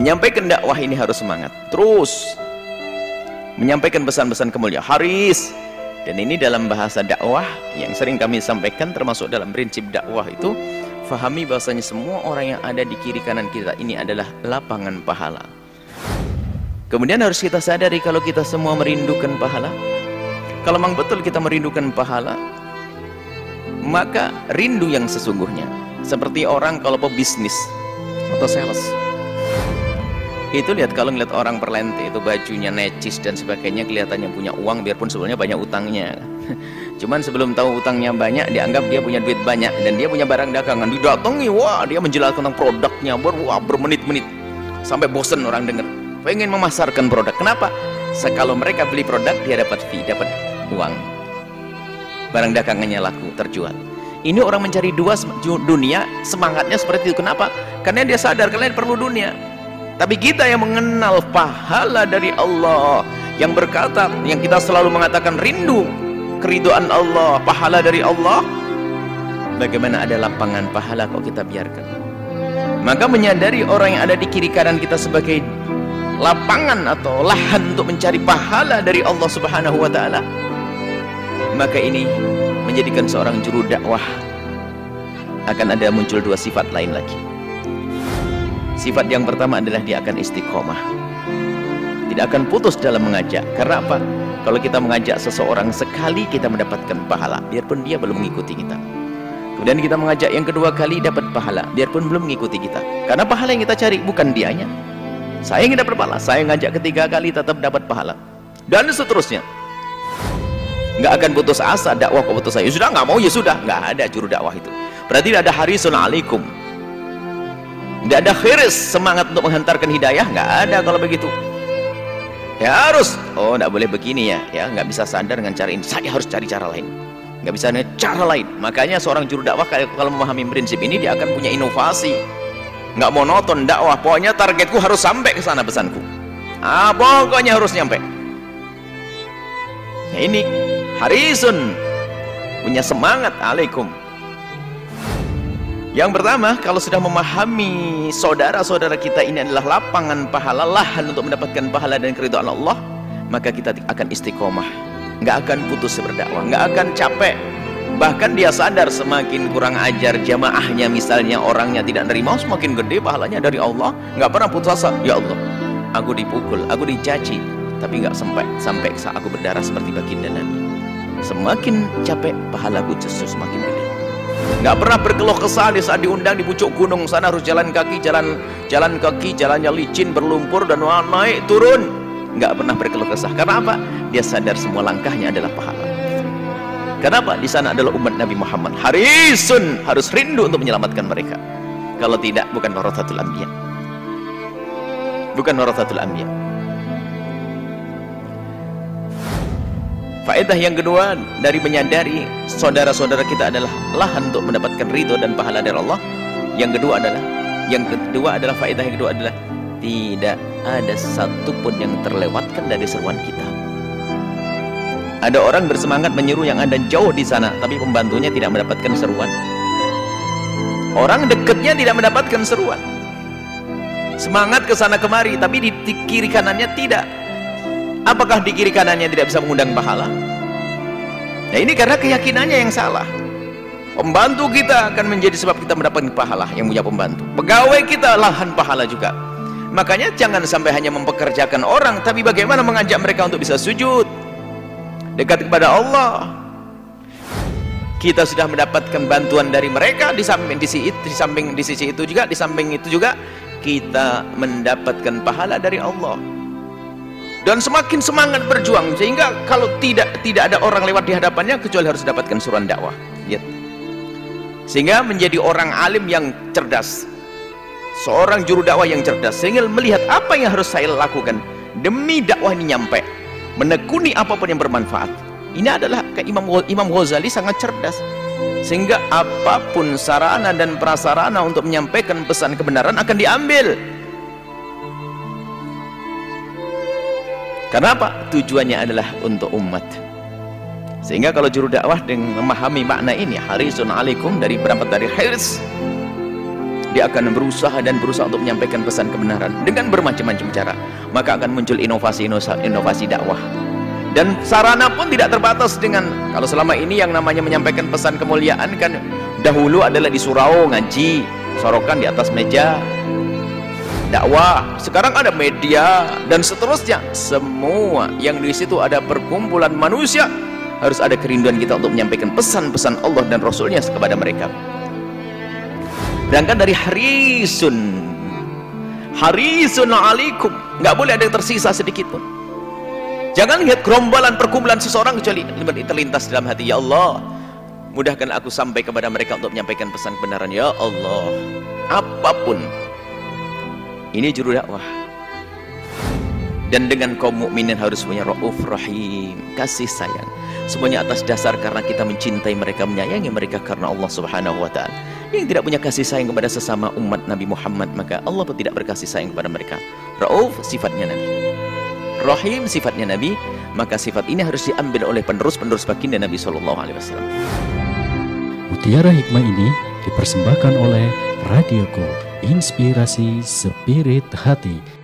menyampaikan dakwah ini harus semangat. Terus. Menyampaikan pesan-pesan kemuliaan. Haris. Dan ini dalam bahasa dakwah yang sering kami sampaikan termasuk dalam prinsip dakwah itu fahami bahasanya semua orang yang ada di kiri kanan kita ini adalah lapangan pahala. Kemudian harus kita sadari kalau kita semua merindukan pahala. Kalau memang betul kita merindukan pahala maka rindu yang sesungguhnya. Seperti orang kalau pebisnis atau sales itu lihat kalau ngeliat orang perlente itu bajunya necis dan sebagainya kelihatannya punya uang biarpun sebenarnya banyak utangnya. Cuman sebelum tahu utangnya banyak dianggap dia punya duit banyak dan dia punya barang dagangan. Didatangi wah dia menjelaskan tentang produknya. Ber, wah, bermenit-menit. Sampai bosen orang dengar pengen memasarkan produk. Kenapa? Kalau mereka beli produk dia dapat fee dapat uang. Barang dagangannya laku terjual. Ini orang mencari dua dunia semangatnya seperti itu. Kenapa? Karena dia sadar kalian perlu dunia tapi kita yang mengenal pahala dari Allah yang berkata yang kita selalu mengatakan rindu keriduan Allah pahala dari Allah bagaimana ada lapangan pahala kok kita biarkan? Maka menyadari orang yang ada di kiri kanan kita sebagai lapangan atau lahan untuk mencari pahala dari Allah subhanahu wa ta'ala maka ini menjadikan seorang juru dakwah. Akan ada muncul dua sifat lain lagi Sifat yang pertama adalah dia akan istiqomah. Tidak akan putus dalam mengajak. Karena apa? Kalau kita mengajak seseorang sekali kita mendapatkan pahala, biarpun dia belum mengikuti kita. Kemudian kita mengajak yang kedua kali dapat pahala, biarpun belum mengikuti kita. Karena pahala yang kita cari bukan dianya. Saya ingin dapat pahala, saya ngajak ketiga kali tetap dapat pahala. Dan seterusnya. Nggak akan putus asa dakwah kok putus asa. Ya sudah nggak mau ya sudah, nggak ada juru dakwah itu. Berarti ada harisun alaikum tidak ada khiris semangat untuk menghantarkan hidayah? Nggak ada kalau begitu. Ya harus. Oh nggak boleh begini ya. Ya nggak bisa sadar dengan cara ini. Saya harus cari cara lain. Nggak bisa dengan cara lain. Makanya seorang juru dakwah kalau memahami prinsip ini dia akan punya inovasi. Nggak monoton dakwah. Pokoknya targetku harus sampai ke sana pesanku. Ah pokoknya harus nyampe. Nah, ini harisun punya semangat. Alaikum yang pertama, kalau sudah memahami saudara-saudara kita ini adalah lapangan pahala, lahan untuk mendapatkan pahala dan keridhaan Allah, maka kita akan istiqomah. Nggak akan putus berdakwah, nggak akan capek. Bahkan dia sadar semakin kurang ajar jamaahnya misalnya orangnya tidak nerima, semakin gede pahalanya dari Allah. Nggak pernah putus asa. Ya Allah, aku dipukul, aku dicaci, tapi nggak sampai sampai saat aku berdarah seperti baginda Nabi. Semakin capek pahalaku justru semakin gede nggak pernah berkeluh kesah di saat diundang di pucuk gunung sana. Harus jalan kaki jalan jalan kaki jalannya licin berlumpur dan naik turun. Nggak pernah berkeluh kesah. Karena apa? Dia sadar semua langkahnya adalah pahala. Kenapa? Di sana adalah umat Nabi Muhammad. Harisun harus rindu untuk menyelamatkan mereka. Kalau tidak bukan warathatul anbiya. Bukan warathatul anbiya Faedah yang kedua dari menyadari saudara-saudara kita adalah lahan untuk mendapatkan ridho dan pahala dari Allah. Yang kedua adalah yang kedua adalah faedah yang kedua adalah tidak ada satupun yang terlewatkan dari seruan kita. Ada orang bersemangat menyeru yang ada jauh di sana, tapi pembantunya tidak mendapatkan seruan. Orang dekatnya tidak mendapatkan seruan. Semangat ke sana kemari, tapi di kiri kanannya tidak apakah di kiri kanannya tidak bisa mengundang pahala? Nah ini karena keyakinannya yang salah. Pembantu kita akan menjadi sebab kita mendapatkan pahala yang punya pembantu. Pegawai kita lahan pahala juga. Makanya jangan sampai hanya mempekerjakan orang tapi bagaimana mengajak mereka untuk bisa sujud? Dekat kepada Allah. Kita sudah mendapatkan bantuan dari mereka di samping di sisi, di samping di sisi itu juga di samping itu juga kita mendapatkan pahala dari Allah dan semakin semangat berjuang sehingga kalau tidak tidak ada orang lewat di hadapannya kecuali harus dapatkan suruhan dakwah. Lihat sehingga menjadi orang alim yang cerdas. Seorang juru dakwah yang cerdas. Sehingga melihat apa yang harus saya lakukan. Demi dakwah ini nyampe. Menekuni apa pun yang bermanfaat. Ini adalah kayak Imam Imam Ghazali sangat cerdas. Sehingga apa pun sarana dan prasarana untuk menyampaikan pesan kebenaran akan diambil Karena apa? Tujuannya adalah untuk umat. Sehingga kalau juru dakwah dengan memahami makna ini, harisun alaikum dari berapa dari hirs. dia akan berusaha dan berusaha untuk menyampaikan pesan kebenaran dengan bermacam-macam cara maka akan muncul inovasi-inovasi dakwah dan sarana pun tidak terbatas dengan kalau selama ini yang namanya menyampaikan pesan kemuliaan kan dahulu adalah di surau ngaji sorokan di atas meja dakwah. Sekarang ada media dan seterusnya. Semua yang di situ ada perkumpulan manusia. Harus ada kerinduan kita untuk menyampaikan pesan-pesan Allah dan Rasulnya kepada mereka. Sedangkan dari harisun. Harisun alaikum. Nggak boleh ada yang tersisa sedikit pun. Jangan lihat gerombolan perkumpulan seseorang kecuali terlintas dalam hati. Ya Allah mudahkan aku sampai kepada mereka untuk menyampaikan pesan kebenaran. Ya Allah apa pun ini juru dakwah. Dan dengan kaum mukminin harus punya rauf rahim kasih sayang. Semuanya atas dasar karena kita mencintai mereka menyayangi mereka karena Allah subhanahu wa ta'ala. Yang tidak punya kasih sayang kepada sesama umat Nabi Muhammad maka Allah pun tidak berkasih sayang kepada mereka. Rauf sifatnya Nabi. Rahim sifatnya Nabi maka sifat ini harus diambil oleh penerus-penerus baginda Nabi Shallallahu Alaihi Wasallam. Mutiara Hikmah ini dipersembahkan oleh Radio Go Inspirasi Spirit Hati